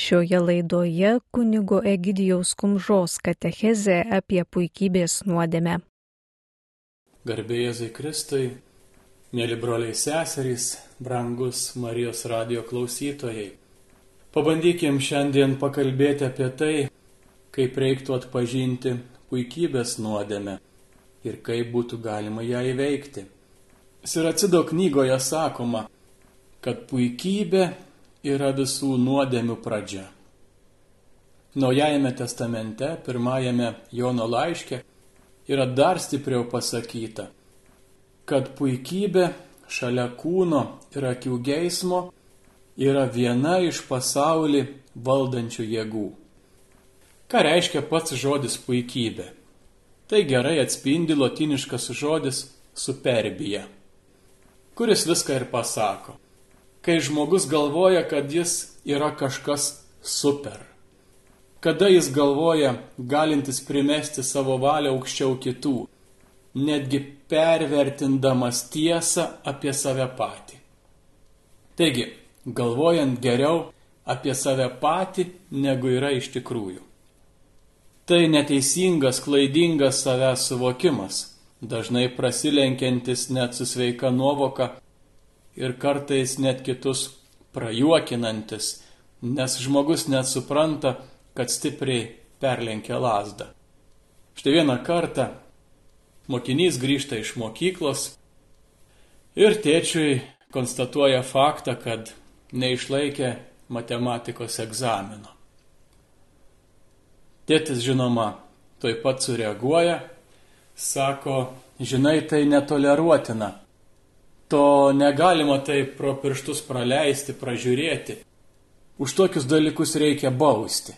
Šioje laidoje kunigo Egidijaus Kumžos katecheze apie puikybės nuodėmę. Garbėjai Kristui, mėly broliai seserys, brangus Marijos radio klausytojai. Pabandykim šiandien pakalbėti apie tai, kaip reiktų atpažinti puikybės nuodėmę ir kaip būtų galima ją įveikti. Siracido knygoje sakoma, kad puikybė yra visų nuodėmių pradžia. Naujajame testamente, pirmajame Jono laiške, yra dar stipriau pasakyta, kad puikybė šalia kūno ir akių geismo yra viena iš pasaulį valdančių jėgų. Ką reiškia pats žodis puikybė? Tai gerai atspindi latiniškas žodis superbija, kuris viską ir pasako kai žmogus galvoja, kad jis yra kažkas super. Kada jis galvoja, galintis primesti savo valią aukščiau kitų, netgi pervertindamas tiesą apie save patį. Taigi, galvojant geriau apie save patį, negu yra iš tikrųjų. Tai neteisingas, klaidingas savęs suvokimas, dažnai prasilenkiantis net su sveika nuovoka ir kartais net kitus prajuokinantis, nes žmogus net supranta, kad stipriai perlenkia lasdą. Štai vieną kartą mokinys grįžta iš mokyklos ir tėčiui konstatuoja faktą, kad neišlaikė matematikos egzamino. Tėtis, žinoma, toj pat sureaguoja, sako, žinai, tai netoleruotina to negalima taip pro pirštus praleisti, pražiūrėti. Už tokius dalykus reikia bausti.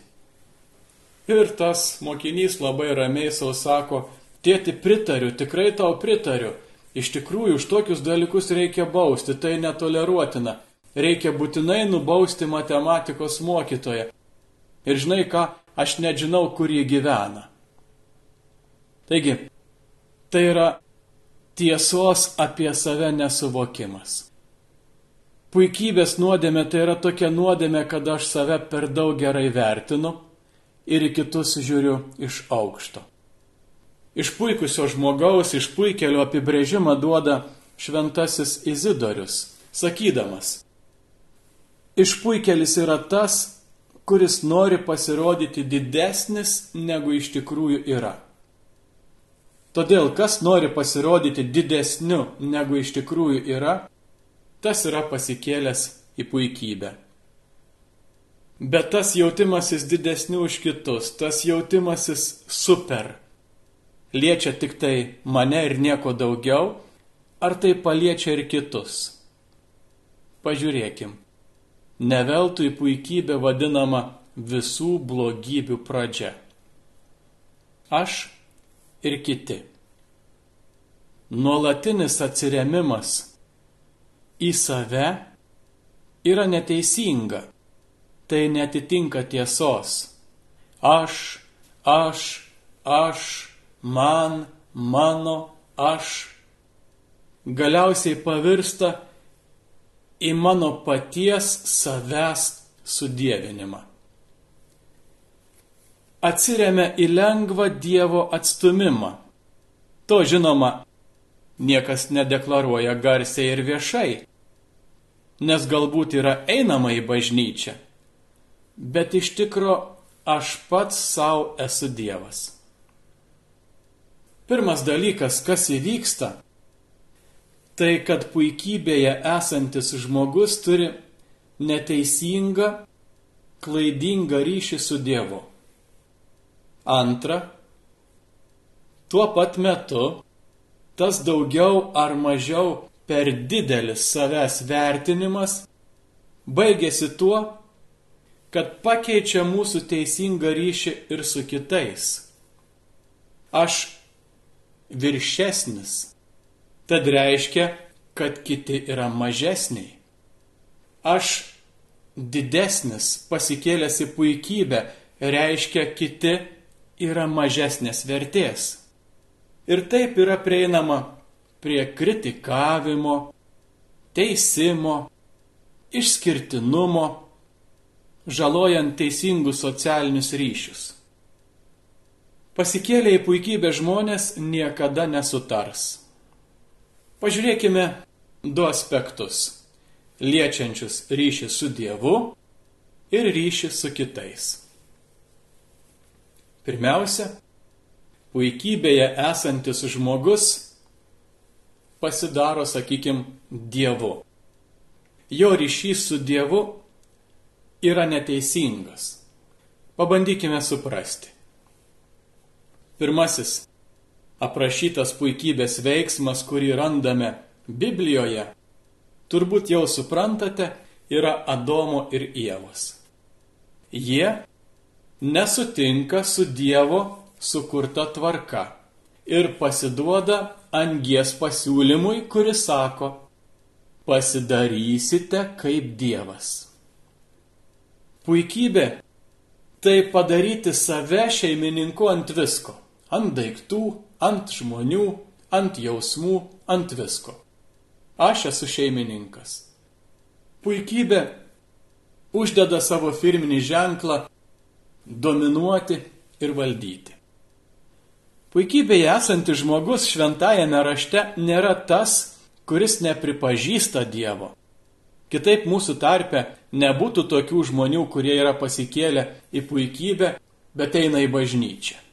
Ir tas mokinys labai ramiai savo sako, tėti pritariu, tikrai tau pritariu. Iš tikrųjų, už tokius dalykus reikia bausti, tai netoleruotina. Reikia būtinai nubausti matematikos mokytoją. Ir žinai ką, aš nežinau, kur jį gyvena. Taigi, tai yra tiesos apie save nesuvokimas. Puikybės nuodėmė tai yra tokia nuodėmė, kad aš save per daug gerai vertinu ir į kitus žiūriu iš aukšto. Išpuikusio žmogaus, išpuikelio apibrėžimą duoda šventasis Izidorius, sakydamas, išpuikelis yra tas, kuris nori pasirodyti didesnis negu iš tikrųjų yra. Todėl, kas nori pasirodyti didesniu negu iš tikrųjų yra, tas yra pasikėlęs į puikybę. Bet tas jautimasis didesniu už kitus, tas jautimasis super, liečia tik tai mane ir nieko daugiau, ar tai paliečia ir kitus? Pažiūrėkim. Neveltui puikybė vadinama visų blogybių pradžia. Aš ir kiti. Nuolatinis atsiremimas į save yra neteisinga. Tai netitinka tiesos. Aš, aš, aš, man, mano, aš. Galiausiai pavirsta į mano paties savęs sudėvinimą atsiriamia į lengvą Dievo atstumimą. To žinoma, niekas nedeklaruoja garsiai ir viešai, nes galbūt yra einama į bažnyčią, bet iš tikro aš pats savo esu Dievas. Pirmas dalykas, kas įvyksta, tai kad puikybėje esantis žmogus turi neteisingą, klaidingą ryšį su Dievu. Antra, tuo pat metu tas daugiau ar mažiau per didelis savęs vertinimas baigėsi tuo, kad pakeičia mūsų teisingą ryšį ir su kitais. Aš viršesnis, tad reiškia, kad kiti yra mažesniai. Aš didesnis, pasikėlęs į puikybę, reiškia kiti yra mažesnės vertės. Ir taip yra prieinama prie kritikavimo, teisimo, išskirtinumo, žalojant teisingus socialinius ryšius. Pasikėlę į puikybę žmonės niekada nesutars. Pažiūrėkime du aspektus - liečiančius ryšį su Dievu ir ryšį su kitais. Pirmiausia, puikybėje esantis žmogus pasidaro, sakykim, Dievu. Jo ryšys su Dievu yra neteisingas. Pabandykime suprasti. Pirmasis aprašytas puikybės veiksmas, kurį randame Biblijoje, turbūt jau suprantate, yra Adomo ir Ievos. Jie nesutinka su Dievo sukurta tvarka ir pasiduoda angies pasiūlymui, kuris sako, pasidarysite kaip Dievas. Puikybė tai padaryti save šeimininku ant visko ant daiktų, ant žmonių, ant jausmų, ant visko. Aš esu šeimininkas. Puikybė uždeda savo firminį ženklą dominuoti ir valdyti. Puikybėje esantis žmogus šventajame rašte nėra tas, kuris nepripažįsta Dievo. Kitaip mūsų tarpe nebūtų tokių žmonių, kurie yra pasikėlę į puikybę, bet eina į bažnyčią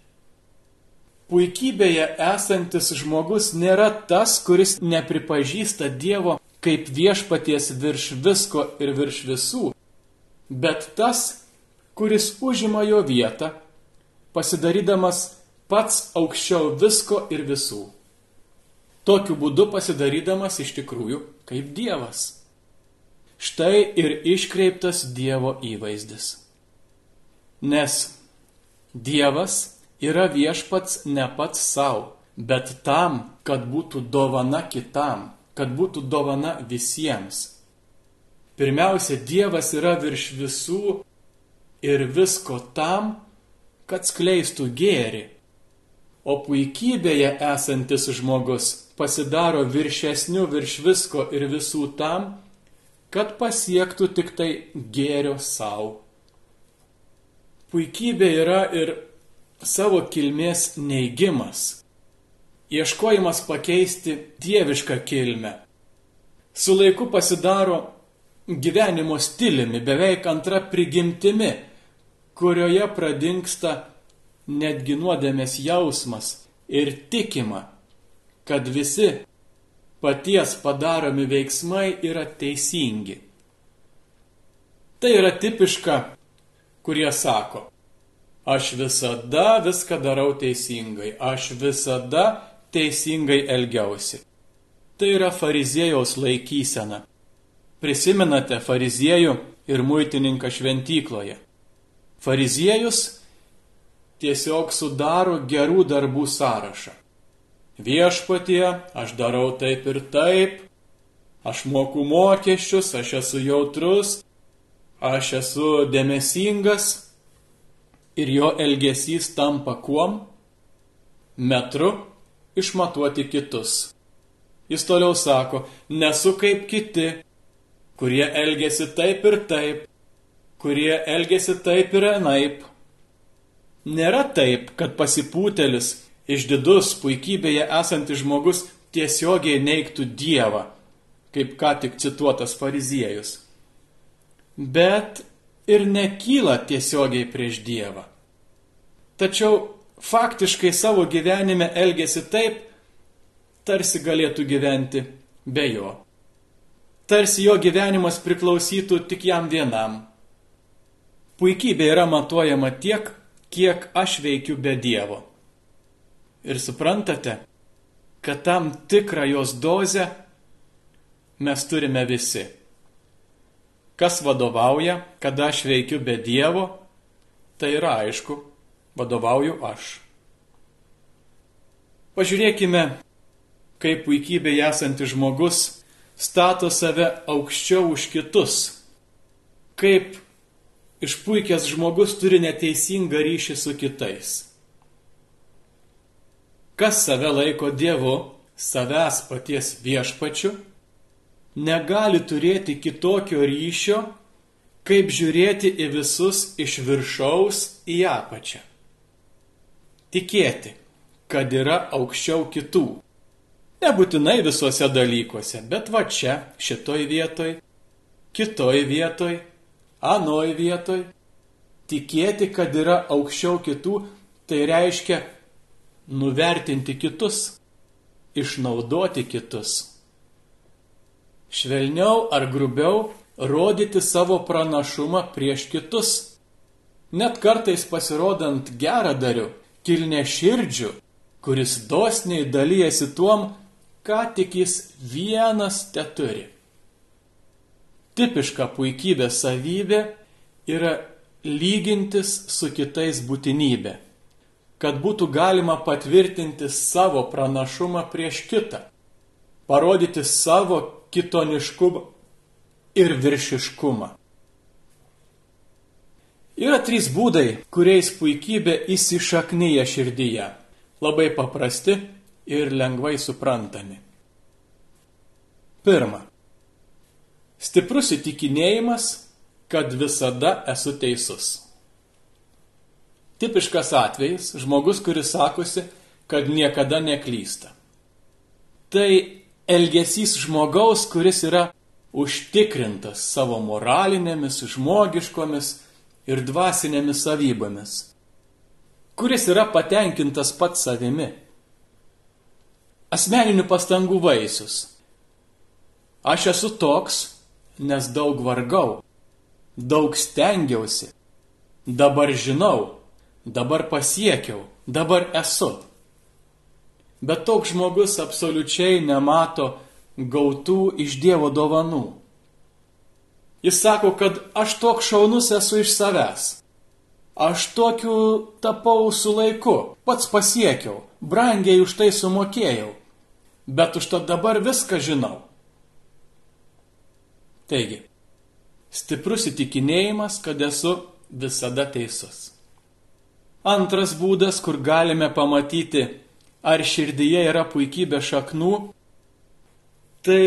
puikybėje esantis žmogus nėra tas, kuris nepripažįsta Dievo kaip viešpaties virš visko ir virš visų, bet tas, kuris užima jo vietą, pasidarydamas pats aukščiau visko ir visų. Tokiu būdu pasidarydamas iš tikrųjų kaip Dievas. Štai ir iškreiptas Dievo įvaizdis. Nes Dievas yra viešpats ne pats savo, bet tam, kad būtų dovana kitam, kad būtų dovana visiems. Pirmiausia, Dievas yra virš visų ir visko tam, kad skleistų gėri. O puikybėje esantis žmogus pasidaro viršesniu virš visko ir visų tam, kad pasiektų tik tai gėrio savo. Puikybė yra ir savo kilmės neigimas, ieškojimas pakeisti dievišką kilmę. Su laiku pasidaro gyvenimo stiliumi, beveik antra prigimtimi, kurioje pradingsta netgi nuodėmės jausmas ir tikima, kad visi paties padaromi veiksmai yra teisingi. Tai yra tipiška, kurie sako, Aš visada viską darau teisingai, aš visada teisingai elgiausi. Tai yra fariziejaus laikysena. Prisimenate fariziejų ir muitininką šventykloje. Fariziejus tiesiog sudaro gerų darbų sąrašą. Viešpatie, aš darau taip ir taip, aš moku mokesčius, aš esu jautrus, aš esu dėmesingas, ir jo elgesys tampa kuom? Metru išmatuoti kitus. Jis toliau sako, nesu kaip kiti, kurie elgesi taip ir taip, kurie elgesi taip ir anaip. Nėra taip, kad pasipūtelis, išdidus, puikybėje esantis žmogus tiesiogiai neiktų Dievą, kaip ką tik cituotas fariziejus. Bet ir nekyla tiesiogiai prieš Dievą. Tačiau faktiškai savo gyvenime elgesi taip, tarsi galėtų gyventi be jo. Tarsi jo gyvenimas priklausytų tik jam vienam. Puikybė yra matuojama tiek, kiek aš veikiu be Dievo. Ir suprantate, kad tam tikrą jos dozę mes turime visi kas vadovauja, kada aš veikiu be Dievo, tai yra aišku, vadovauju aš. Pažiūrėkime, kaip puikybėje esantis žmogus stato save aukščiau už kitus, kaip išpuikęs žmogus turi neteisingą ryšį su kitais. Kas save laiko Dievu, savęs paties viešpačiu, negali turėti kitokio ryšio, kaip žiūrėti į visus iš viršaus į apačią. Tikėti, kad yra aukščiau kitų. Nebūtinai visuose dalykuose, bet va čia, šitoj vietoj, kitoj vietoj, anoj vietoj. Tikėti, kad yra aukščiau kitų, tai reiškia nuvertinti kitus, išnaudoti kitus. Švelniau ar grubiau rodyti savo pranašumą prieš kitus. Net kartais pasirodant gerą dariu, kilne širdžių, kuris dosniai dalyjasi tuom, ką tik jis vienas te turi. Tipiška puikybės savybė yra lygintis su kitais būtinybė, kad būtų galima patvirtinti savo pranašumą prieš kitą, parodyti savo kitoniškumą ir viršiškumą. Yra trys būdai, kuriais puikybė įsišaknyja širdyje. Labai paprasti ir lengvai suprantami. Pirma. Stiprus įtikinėjimas, kad visada esu teisus. Tipiškas atvejis - žmogus, kuris sakosi, kad niekada neklysta. Tai elgesys žmogaus, kuris yra užtikrintas savo moralinėmis, žmogiškomis, ir dvasinėmis savybėmis, kuris yra patenkintas pats savimi. Asmeninių pastangų vaisius. Aš esu toks, nes daug vargau, daug stengiausi, dabar žinau, dabar pasiekiau, dabar esu. Bet toks žmogus absoliučiai nemato gautų iš Dievo dovanų. Jis sako, kad aš toks šaunus esu iš savęs. Aš tokiu tapau su laiku, pats pasiekiau, brangiai už tai sumokėjau, bet už to dabar viską žinau. Taigi, stiprus įtikinėjimas, kad esu visada teisus. Antras būdas, kur galime pamatyti, ar širdyje yra puikybė šaknų, tai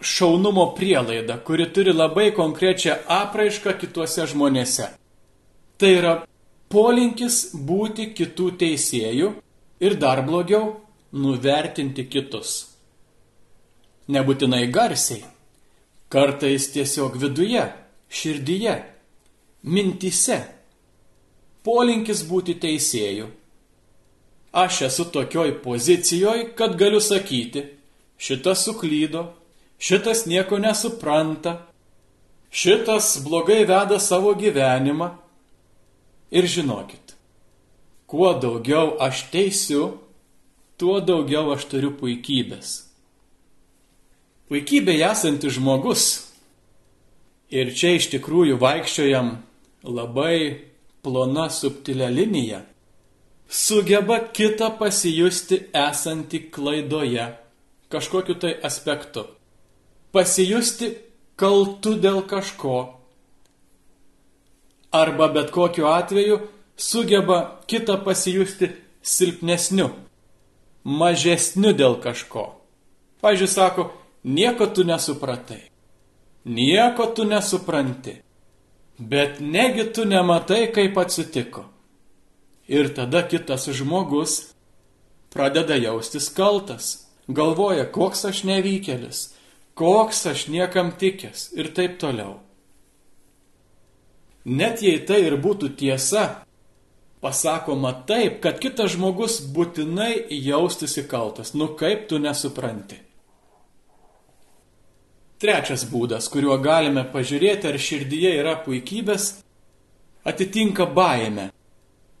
šaunumo prielaida, kuri turi labai konkrečią apraišką kituose žmonėse. Tai yra polinkis būti kitų teisėjų ir dar blogiau - nuvertinti kitus. Nebūtinai garsiai, kartais tiesiog viduje, širdyje, mintise. Polinkis būti teisėjų. Aš esu tokioj pozicijoje, kad galiu sakyti, šitas suklydo, šitas nieko nesupranta, šitas blogai veda savo gyvenimą. Ir žinokit, kuo daugiau aš teisiu, tuo daugiau aš turiu puikybės. Puikybėje esantis žmogus, ir čia iš tikrųjų vaikščiojam labai plona subtilia linija, sugeba kitą pasijusti esantį klaidoje kažkokiu tai aspektu pasijusti kaltu dėl kažko. Arba bet kokiu atveju sugeba kitą pasijusti silpnesniu, mažesniu dėl kažko. Pavyzdžiui, sako, nieko tu nesupratai, nieko tu nesupranti, bet negi tu nematai, kaip atsitiko. Ir tada kitas žmogus pradeda jaustis kaltas, galvoja, koks aš nevykėlis, koks aš niekam tikęs ir taip toliau. Net jei tai ir būtų tiesa, pasakoma taip, kad kitas žmogus būtinai jaustųsi kaltas. Nu kaip tu nesupranti? Trečias būdas, kuriuo galime pažiūrėti, ar širdyje yra puikybės, atitinka baime,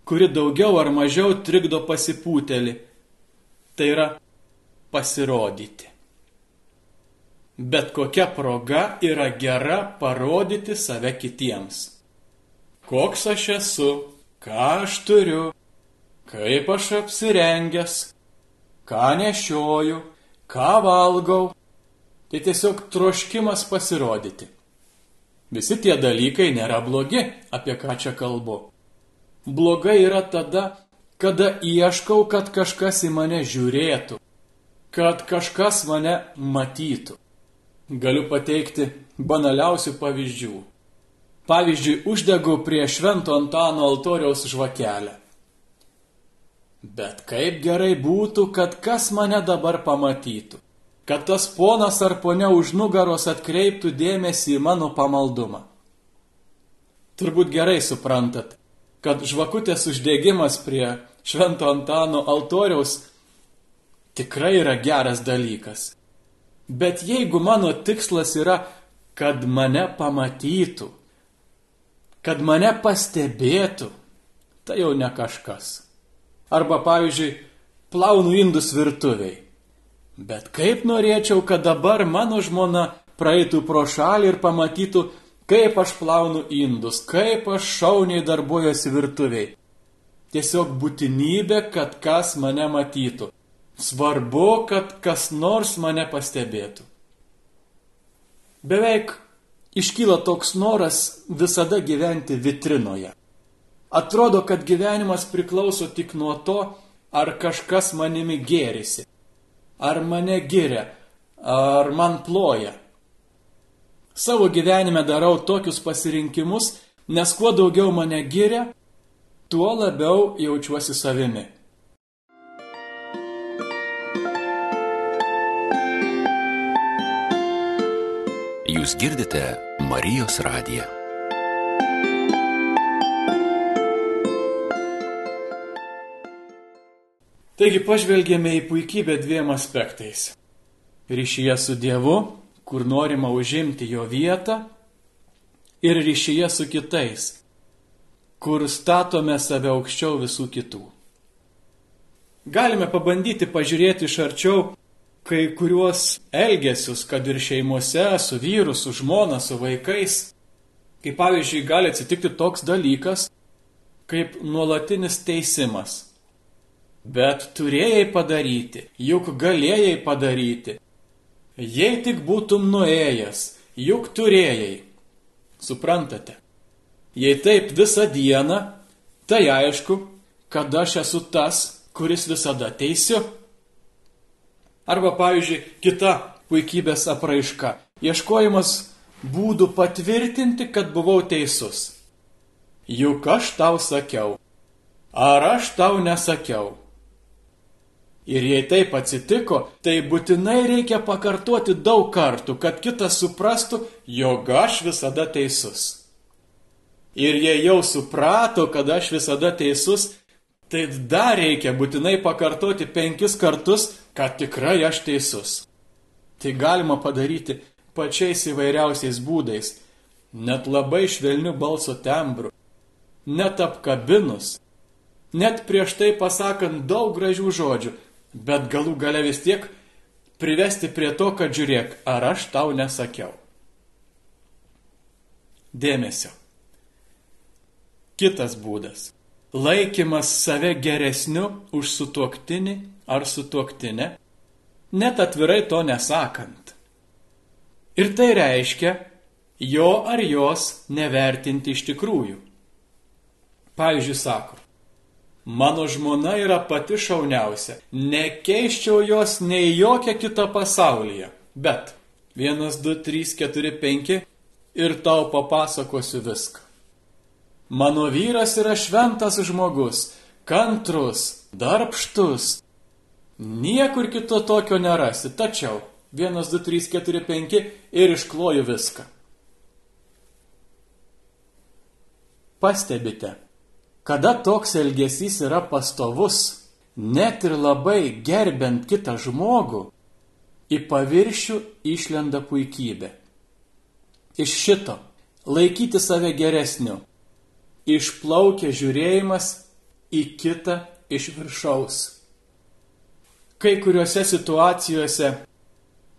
kuri daugiau ar mažiau trikdo pasipūtelį. Tai yra pasirodyti bet kokia proga yra gera parodyti save kitiems. Koks aš esu, ką aš turiu, kaip aš apsirengęs, ką nešioju, ką valgau. Tai tiesiog troškimas pasirodyti. Visi tie dalykai nėra blogi, apie ką čia kalbu. Blogai yra tada, kada ieškau, kad kažkas į mane žiūrėtų, kad kažkas mane matytų. Galiu pateikti banaliausių pavyzdžių. Pavyzdžiui, uždegu prie Švento Antano altoriaus žvakelę. Bet kaip gerai būtų, kad kas mane dabar pamatytų, kad tas ponas ar ponia už nugaros atkreiptų dėmesį į mano pamaldumą. Turbūt gerai suprantat, kad žvakutės uždegimas prie Švento Antano altoriaus tikrai yra geras dalykas. Bet jeigu mano tikslas yra, kad mane pamatytų, kad mane pastebėtų, tai jau ne kažkas. Arba, pavyzdžiui, plaunu indus virtuviai. Bet kaip norėčiau, kad dabar mano žmona praeitų pro šalį ir pamatytų, kaip aš plaunu indus, kaip aš šauniai darbuojuosi virtuviai. Tiesiog būtinybė, kad kas mane matytų. Svarbu, kad kas nors mane pastebėtų. Beveik iškyla toks noras visada gyventi vitrinoje. Atrodo, kad gyvenimas priklauso tik nuo to, ar kažkas manimi gėrisi, ar mane giria, ar man ploja. Savo gyvenime darau tokius pasirinkimus, nes kuo daugiau mane giria, tuo labiau jaučiuosi savimi. Jūs girdite Marijos radiją. Taigi pažvelgėme į puikybę dviem aspektais. Ryšyje su Dievu, kur norima užimti jo vietą, ir ryšyje su kitais, kur statome save aukščiau visų kitų. Galime pabandyti pažiūrėti iš arčiau kai kuriuos elgesius, kad ir šeimose, su vyru, su žmona, su vaikais. Kaip pavyzdžiui, gali atsitikti toks dalykas, kaip nuolatinis teisimas. Bet turėjai padaryti, juk galėjai padaryti. Jei tik būtum nuėjęs, juk turėjai. Suprantate? Jei taip visą dieną, tai aišku, kad aš esu tas, kuris visada teisiu. Arba, pavyzdžiui, kita puikybės apraiška - ieškojimas būdų patvirtinti, kad buvau teisus. Juk aš tau sakiau. Ar aš tau nesakiau? Ir jei taip atsitiko, tai būtinai reikia pakartoti daug kartų, kad kitas suprastų, jog aš visada teisus. Ir jei jau suprato, kad aš visada teisus, tai dar reikia būtinai pakartoti penkis kartus, kad tikrai aš teisus. Tai galima padaryti pačiais įvairiausiais būdais, net labai švelniu balso tembru, net apkabinus, net prieš tai pasakant daug gražių žodžių, bet galų gale vis tiek privesti prie to, kad žiūrėk, ar aš tau nesakiau. Dėmesio. Kitas būdas laikymas save geresniu už sutuoktinį ar sutuoktinę, net atvirai to nesakant. Ir tai reiškia jo ar jos nevertinti iš tikrųjų. Pavyzdžiui, sako, mano žmona yra pati šauniausia, nekeiščiau jos nei jokią kitą pasaulyje, bet 1, 2, 3, 4, 5 ir tau papasakosiu viską. Mano vyras yra šventas žmogus, kantrus, darbštus. Niekur kito tokio nerasi, tačiau 1, 2, 3, 4, 5 ir iškloju viską. Pastebite, kada toks elgesys yra pastovus, net ir labai gerbent kitą žmogų, į paviršių išlenda puikybė. Iš šito laikyti save geresniu išplaukia žiūrėjimas į kitą iš viršaus. Kai kuriuose situacijose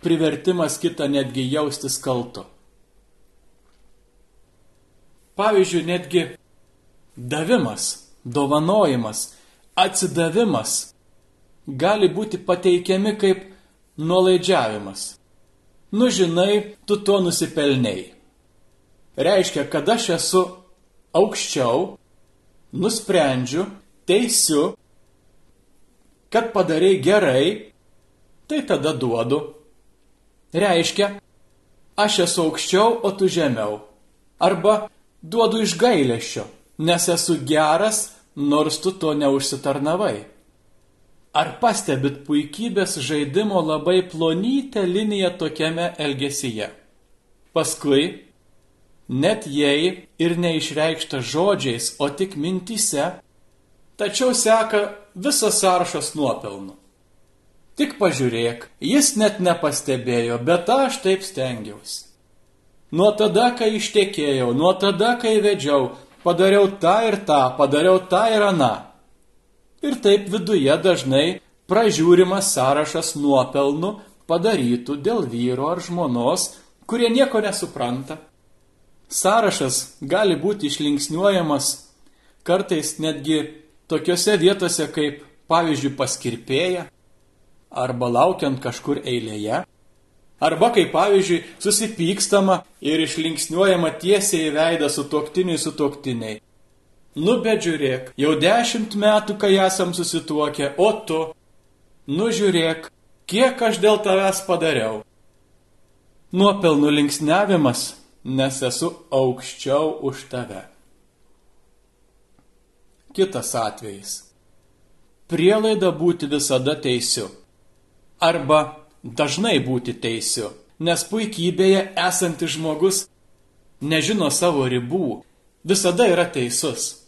privertimas kitą netgi jaustis kaltu. Pavyzdžiui, netgi davimas, dovanojimas, atsidavimas gali būti pateikiami kaip nuolaidžiavimas. Nu žinai, tu to nusipelnėjai. Reiškia, kad aš esu aukščiau, nusprendžiu, teisiu, kad padarai gerai, tai tada duodu. Reiškia, aš esu aukščiau, o tu žemiau. Arba duodu iš gailėšio, nes esu geras, nors tu to neužsitarnavai. Ar pastebit puikybės žaidimo labai plonytę liniją tokiame elgesyje? Paskui, net jei ir neišreikšta žodžiais, o tik mintise, tačiau seka visas sąrašas nuopelnų. Tik pažiūrėk, jis net nepastebėjo, bet aš taip stengiausi. Nuo tada, kai ištekėjau, nuo tada, kai vedžiau, padariau tą ir tą, padariau tą ir aną. Ir taip viduje dažnai pražiūrimas sąrašas nuopelnų padarytų dėl vyro ar žmonos, kurie nieko nesupranta. Sąrašas gali būti išlinksniuojamas kartais netgi tokiose vietose kaip, pavyzdžiui, paskirpėja, arba laukiant kažkur eilėje, arba kaip pavyzdžiui susipykstama ir išlinksniuojama tiesiai į veidą su toktiniai su toktiniai. Nu bet žiūrėk, jau dešimt metų, kai esam susituokę, o tu, nu žiūrėk, kiek aš dėl tavęs padariau. Nuopelnų linksniavimas, nes esu aukščiau už tave. Kitas atvejis. Prielaida būti visada teisiu arba dažnai būti teisiu, nes puikybėje esantis žmogus nežino savo ribų, visada yra teisus.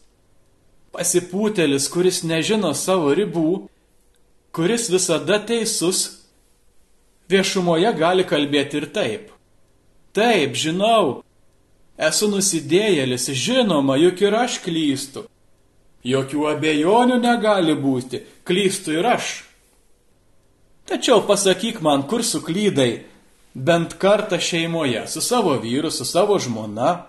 Pasipūtelis, kuris nežino savo ribų, kuris visada teisus, viešumoje gali kalbėti ir taip. Taip, žinau, esu nusidėjėlis, žinoma, juk ir aš klystu. Jokių abejonių negali būti, klystu ir aš. Tačiau pasakyk man, kur suklydai, bent kartą šeimoje, su savo vyru, su savo žmona.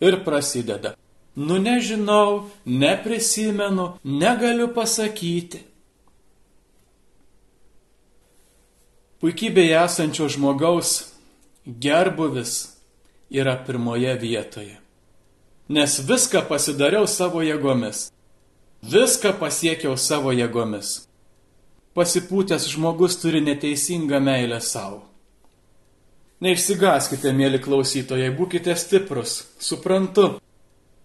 Ir prasideda. Nu nežinau, neprisimenu, negaliu pasakyti. Puikybėje esančio žmogaus gerbuvis yra pirmoje vietoje. Nes viską pasidariau savo jėgomis. Viską pasiekiau savo jėgomis pasipūtęs žmogus turi neteisingą meilę savo. Neišsigaskite, mėly klausytojai, būkite stiprus. Suprantu,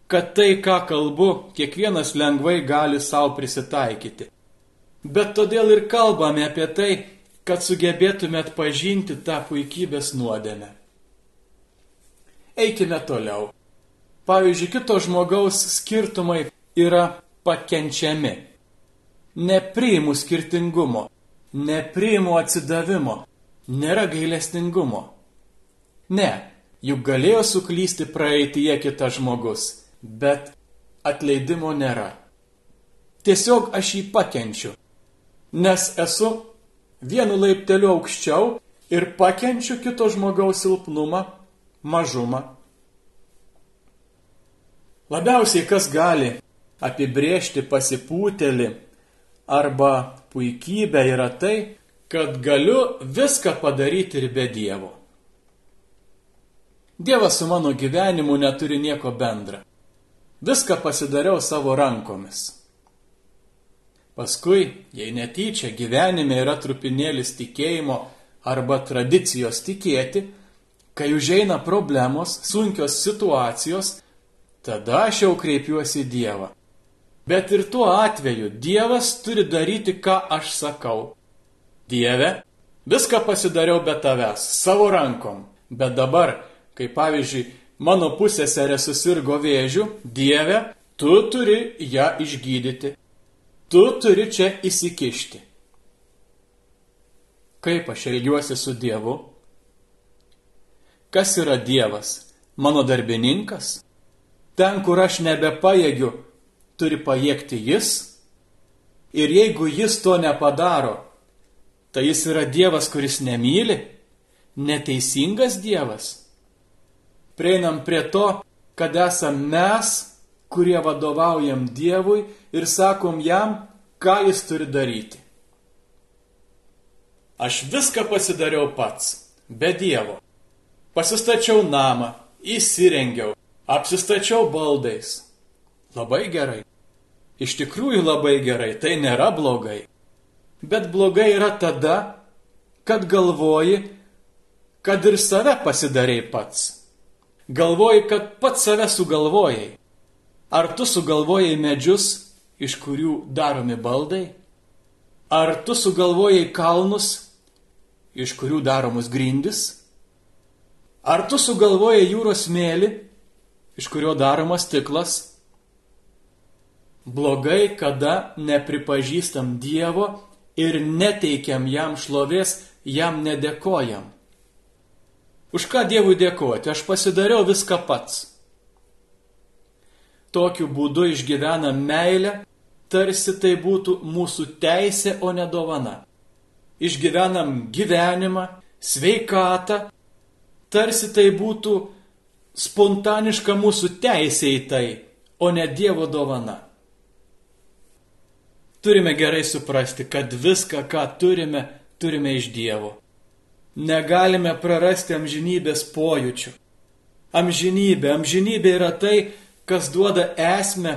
kad tai, ką kalbu, kiekvienas lengvai gali savo prisitaikyti. Bet todėl ir kalbame apie tai, kad sugebėtume atpažinti tą puikybės nuodėmę. Eikime toliau. Pavyzdžiui, kito žmogaus skirtumai yra pakenčiami nepriimu skirtingumo, nepriimu atsidavimo, nėra gailestingumo. Ne, juk galėjo suklysti praeitie kitas žmogus, bet atleidimo nėra. Tiesiog aš jį pakenčiu, nes esu vienu laipteliu aukščiau ir pakenčiu kito žmogaus silpnumą, mažumą. Labiausiai kas gali apibriežti pasipūtelį arba puikybė yra tai, kad galiu viską padaryti ir be Dievo. Dievas su mano gyvenimu neturi nieko bendra. Viską pasidariau savo rankomis. Paskui, jei netyčia gyvenime yra trupinėlis tikėjimo arba tradicijos tikėti, kai užeina problemos, sunkios situacijos, tada aš jau kreipiuosi į Dievą. Bet ir tuo atveju Dievas turi daryti, ką aš sakau. Dieve, viską pasidariau be tavęs, savo rankom. Bet dabar, kai pavyzdžiui, mano pusėserė susirgo vėžių, Dieve, tu turi ją išgydyti. Tu turi čia įsikišti. Kaip aš elgiuosi su Dievu? Kas yra Dievas? Mano darbininkas? Ten, kur aš nebepajėgiu turi pajėgti jis. Ir jeigu jis to nepadaro, tai jis yra Dievas, kuris nemyli, neteisingas Dievas. Prieinam prie to, kad esam mes, kurie vadovaujam Dievui ir sakom jam, ką jis turi daryti. Aš viską pasidariau pats, be Dievo. Pasistačiau namą, įsirengiau, apsistačiau baldais, Labai gerai. Iš tikrųjų labai gerai, tai nėra blogai. Bet blogai yra tada, kad galvoji, kad ir save pasidarėjai pats. Galvoji, kad pats save sugalvojai. Ar tu sugalvojai medžius, iš kurių daromi baldai? Ar tu sugalvojai kalnus, iš kurių daromus grindis? Ar tu sugalvojai jūros mėly, iš kurio daromas stiklas? Blogai, kada nepripažįstam Dievo ir neteikiam jam šlovės, jam nedėkojam. Už ką Dievui dėkoti? Aš pasidariau viską pats. Tokiu būdu išgyvenam meilę, tarsi tai būtų mūsų teisė, o ne dovana. Išgyvenam gyvenimą, sveikatą, tarsi tai būtų spontaniška mūsų teisė į tai, o ne Dievo dovana. Turime gerai suprasti, kad viską, ką turime, turime iš Dievo. Negalime prarasti amžinybės pojūčių. Amžinybė, amžinybė yra tai, kas duoda esmę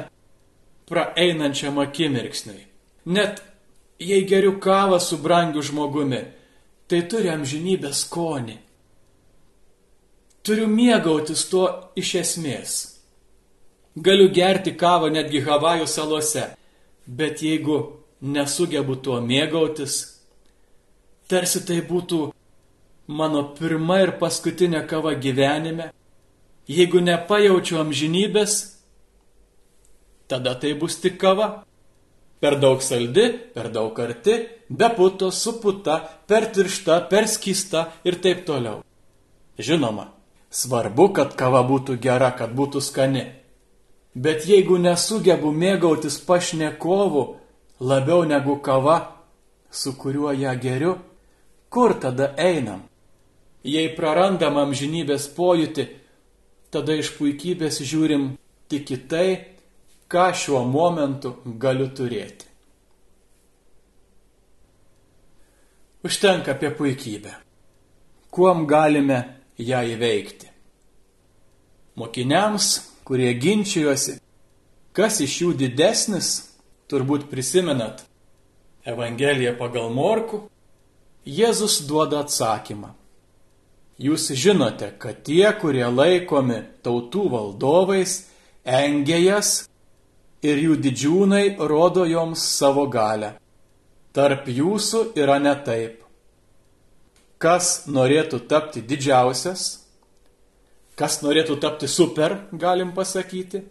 praeinančiam akimirksniui. Net jei geriu kavą su brangiu žmogumi, tai turi amžinybės skonį. Turiu mėgautis tuo iš esmės. Galiu gerti kavą netgi Havajų salose bet jeigu nesugebu tuo mėgautis, tarsi tai būtų mano pirma ir paskutinė kava gyvenime, jeigu nepajaučiu amžinybės, tada tai bus tik kava. Per daug saldi, per daug arti, be puto, su puta, per tiršta, per skysta ir taip toliau. Žinoma, svarbu, kad kava būtų gera, kad būtų skani. Bet jeigu nesugebu mėgautis pašnekovu labiau negu kava, su kuriuo ją geriu, kur tada einam? Jei prarandam amžinybės pojūtį, tada iš puikybės žiūrim tik į tai, ką šiuo momentu galiu turėti. Užtenka apie puikybę. Kuom galime ją įveikti? Mokiniams kurie ginčijosi, kas iš jų didesnis, turbūt prisimenat Evangeliją pagal Morku, Jėzus duoda atsakymą. Jūs žinote, kad tie, kurie laikomi tautų valdovais, engia jas ir jų didžiūnai rodo joms savo galę. Tarp jūsų yra ne taip. Kas norėtų tapti didžiausias, Kas norėtų tapti super, galim pasakyti.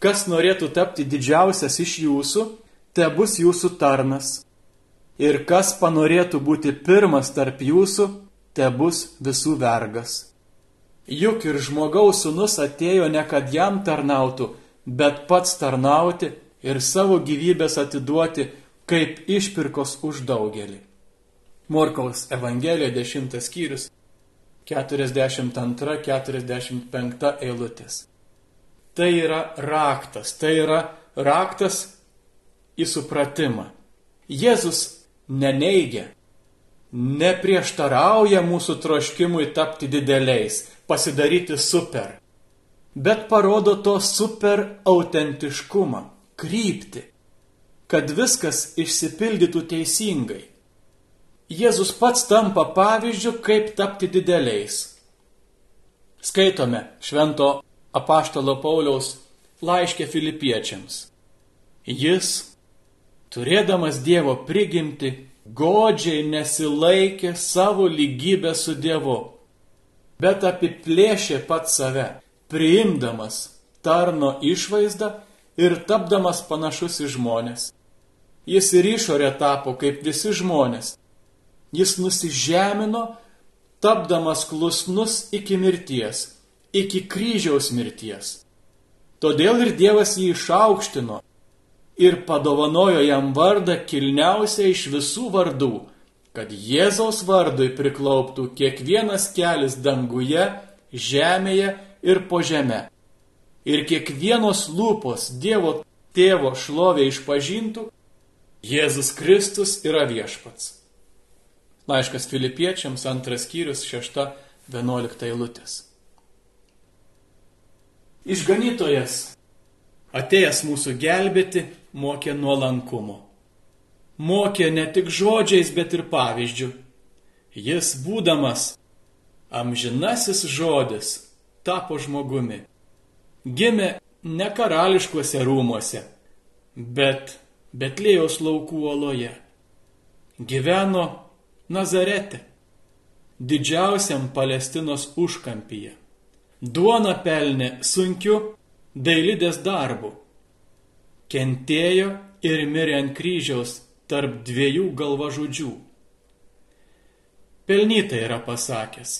Kas norėtų tapti didžiausias iš jūsų, te bus jūsų tarnas. Ir kas panorėtų būti pirmas tarp jūsų, te bus visų vergas. Juk ir žmogaus sunus atėjo ne kad jam tarnautų, bet pats tarnauti ir savo gyvybės atiduoti kaip išpirkos už daugelį. Morkaus Evangelija 10 skyrius 42-45 eilutės. Tai yra raktas, tai yra raktas į supratimą. Jėzus neneigia, neprieštarauja mūsų troškimui tapti dideliais, pasidaryti super, bet parodo to super autentiškumą, krypti, kad viskas išsipildytų teisingai. Jėzus pats tampa pavyzdžių, kaip tapti dideliais. Skaitome švento apaštalo Pauliaus laiškė filipiečiams. Jis, turėdamas Dievo prigimti, godžiai nesilaikė savo lygybę su Dievu, bet apiplėšė pat save, priimdamas tarno išvaizdą ir tapdamas panašus į žmonės. Jis ir išorė tapo kaip visi žmonės, Jis nusižemino, tapdamas klusnus iki mirties, iki kryžiaus mirties. Todėl ir Dievas jį išaukštino ir padovanojo jam vardą kilniausią iš visų vardų, kad Jėzaus vardui priklauptų kiekvienas kelias danguje, žemėje ir po žemę. Ir kiekvienos lūpos Dievo tėvo šlovė išpažintų, Jėzus Kristus yra viešpats. Laiškas filipiečiams, antras skyrius, šešta, vienuolikta eilutės. Išganytojas, atėjęs mūsų gelbėti, mokė nuolankumo. Mokė ne tik žodžiais, bet ir pavyzdžių. Jis, būdamas amžinasis žodis, tapo žmogumi. Gimė ne karališkuose rūmuose, bet Betlėjaus laukų oloje. Gyveno Nazarete, didžiausiam Palestinos užkampyje. Duona pelnė sunkiu dailidės darbu. Kentėjo ir mirė ant kryžiaus tarp dviejų galvažudžių. Pelnytai yra pasakęs,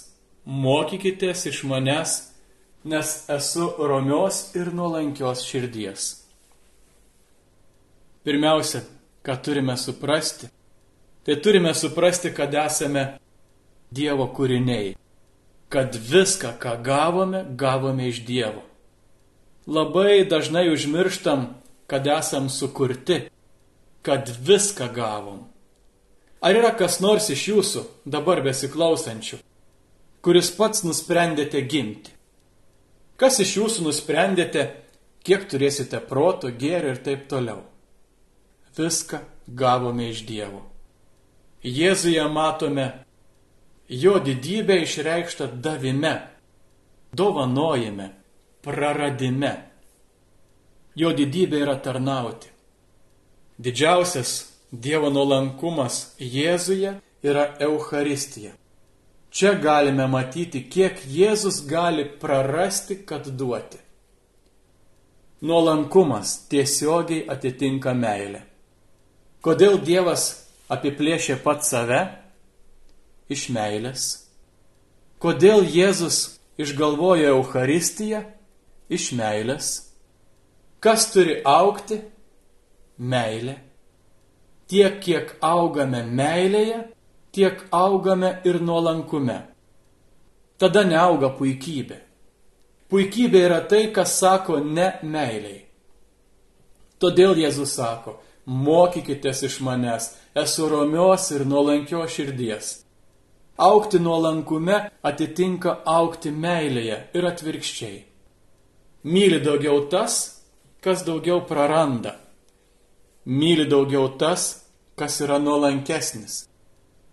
mokykitės iš manęs, nes esu romios ir nuolankios širdies. Pirmiausia, ką turime suprasti, tai turime suprasti, kad esame Dievo kūriniai, kad viską, ką gavome, gavome iš Dievo. Labai dažnai užmirštam, kad esam sukurti, kad viską gavom. Ar yra kas nors iš jūsų, dabar besiklausančių, kuris pats nusprendėte gimti? Kas iš jūsų nusprendėte, kiek turėsite proto, gėrio ir taip toliau? Viską gavome iš Dievo. Jėzuje matome jo didybę išreikštą davime, dovanojime, praradime. Jo didybė yra tarnauti. Didžiausias Dievo nuolankumas Jėzuje yra Euharistija. Čia galime matyti, kiek Jėzus gali prarasti, kad duoti. Nuolankumas tiesiogiai atitinka meilę. Kodėl Dievas apiplėšė pat save? Iš meilės. Kodėl Jėzus išgalvojo Euharistiją? Iš meilės. Kas turi aukti? Meilė. Tiek, kiek augame meilėje, tiek augame ir nuolankume. Tada neauga puikybė. Puikybė yra tai, kas sako ne meiliai. Todėl Jėzus sako, mokykitės iš manęs, esu romios ir nuolankios širdies. Aukti nuolankume atitinka aukti meilėje ir atvirkščiai. Myli daugiau tas, kas daugiau praranda. Myli daugiau tas, kas yra nuolankesnis.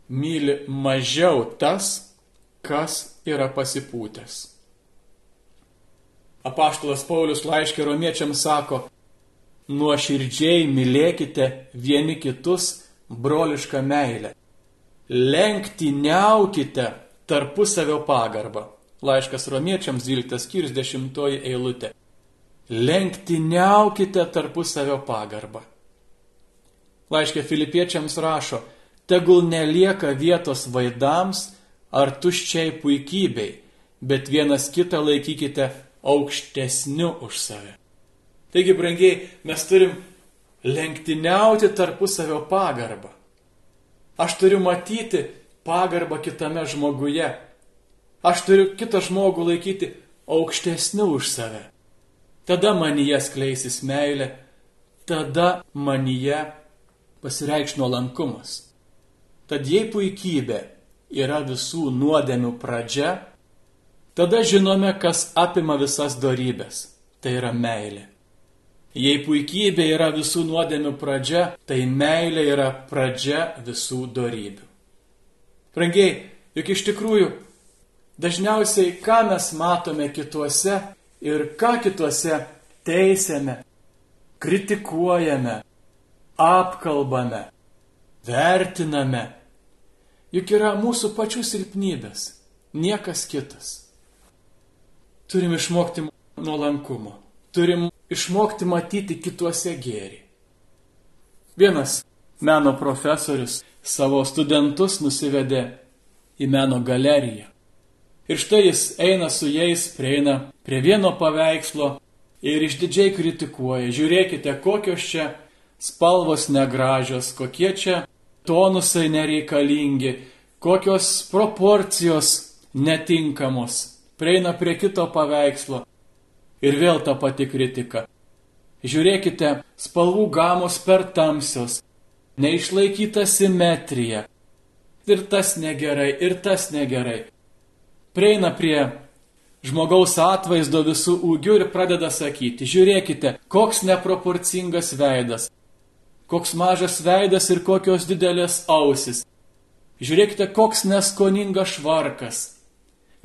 Myli mažiau tas, kas yra pasipūtęs. Apaštalas Paulius laiškė romiečiams sako, nuoširdžiai mylėkite vieni kitus brolišką meilę. Lenktyniaukite tarpusavio pagarbą. Laiškas romiečiams 12 skyrius 10 eilutė. Lenktyniaukite tarpusavio pagarbą. Laiškė filipiečiams rašo, tegul nelieka vietos vaidams ar tuščiai puikybei, bet vienas kitą laikykite aukštesniu už save. Taigi, brangiai, mes turim lenktyniauti tarpusavio pagarbą. Aš turiu matyti pagarbą kitame žmoguje. Aš turiu kitą žmogų laikyti aukštesniu už save. Tada manyje skleisis meilė, tada manyje pasireikš nuolankumas. Tad jei puikybė yra visų nuodėmių pradžia, tada žinome, kas apima visas darybės. Tai yra meilė. Jei puikybė yra visų nuodėmių pradžia, tai meilė yra pradžia visų darybių. Prangiai, juk iš tikrųjų dažniausiai ką mes matome kituose ir ką kituose teisėme, kritikuojame, apkalbame, vertiname, juk yra mūsų pačių silpnybės, niekas kitas. Turim išmokti nuolankumo, turim išmokti matyti kituose gėrį. Vienas meno profesorius savo studentus nusivedė į meno galeriją. Ir štai jis eina su jais, prieina prie vieno paveikslo ir išdidžiai kritikuoja. Žiūrėkite, kokios čia spalvos negražios, kokie čia tonusai nereikalingi, kokios proporcijos netinkamos. Prieina prie kito paveikslo Ir vėl ta pati kritika. Žiūrėkite, spalvų gamos per tamsios, neišlaikyta simetrija. Ir tas negerai, ir tas negerai. Prieina prie žmogaus atvaizdo visų ūgių ir pradeda sakyti, žiūrėkite, koks neproporcingas veidas, koks mažas veidas ir kokios didelės ausis. Žiūrėkite, koks neskoningas švarkas.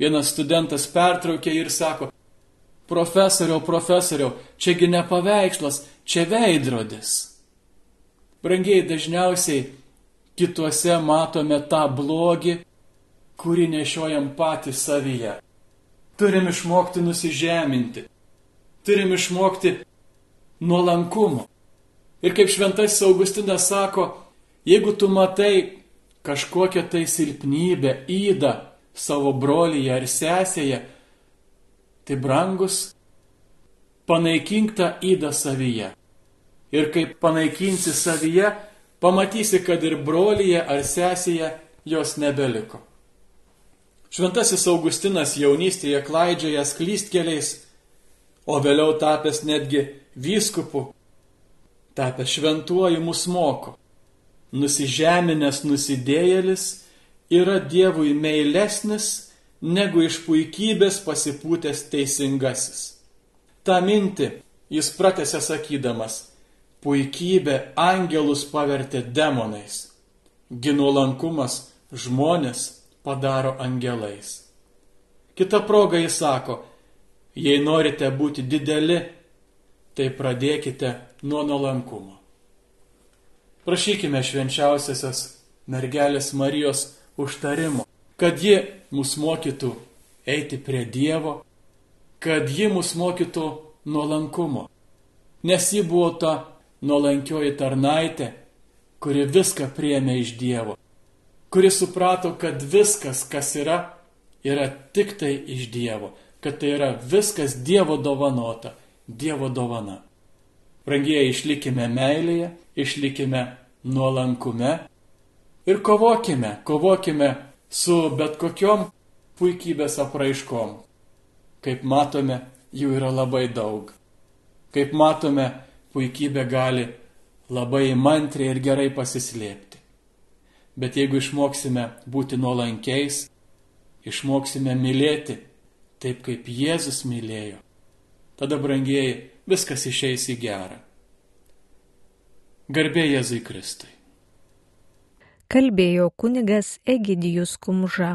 Vienas studentas pertraukė ir sako, profesoriau, profesoriau, čiagi ne paveikslas, čia veidrodis. Brangiai dažniausiai kituose matome tą blogį, kurį nešiojam patys savyje. Turim išmokti nusižeminti. Turim išmokti nuolankumo. Ir kaip šventasis Augustinas sako, jeigu tu matai kažkokią tai silpnybę, įdą savo brolyje ar sesėje, tai brangus, panaikink tą įdą savyje. Ir kaip panaikinsi savyje, pamatysi, kad ir brolyje ar sesėje jos nebeliko. Šventasis Augustinas jaunystėje klaidžiojas klystkeliais, o vėliau tapęs netgi vyskupu, tapęs šventuoju mus moko. Nusižeminęs nusidėjėlis yra Dievui meilesnis negu iš puikybės pasipūtęs teisingasis. Ta minti jis pratęsė sakydamas, puikybė angelus pavertė demonais, ginuolankumas žmonės padaro angelais. Kita proga jis sako, jei norite būti dideli, tai pradėkite nuo nuolankumo. Prašykime švenčiausiasios mergelės Marijos užtarimo, kad ji mus mokytų eiti prie Dievo, kad ji mus mokytų nuolankumo, nes ji buvo ta nuolankioji tarnaitė, kuri viską priemė iš Dievo kuris suprato, kad viskas, kas yra, yra tik tai iš Dievo, kad tai yra viskas Dievo dovanota, Dievo dovana. Brangieji, išlikime meilėje, išlikime nuolankume ir kovokime, kovokime su bet kokiom puikybės apraiškom. Kaip matome, jų yra labai daug. Kaip matome, puikybė gali labai įmantriai ir gerai pasislėpti. Bet jeigu išmoksime būti nuolankiais, išmoksime mylėti taip, kaip Jėzus mylėjo, tada, brangieji, viskas išeis į gerą. Garbė Jėzui Kristui. Kalbėjo kunigas Egidijus Kumža.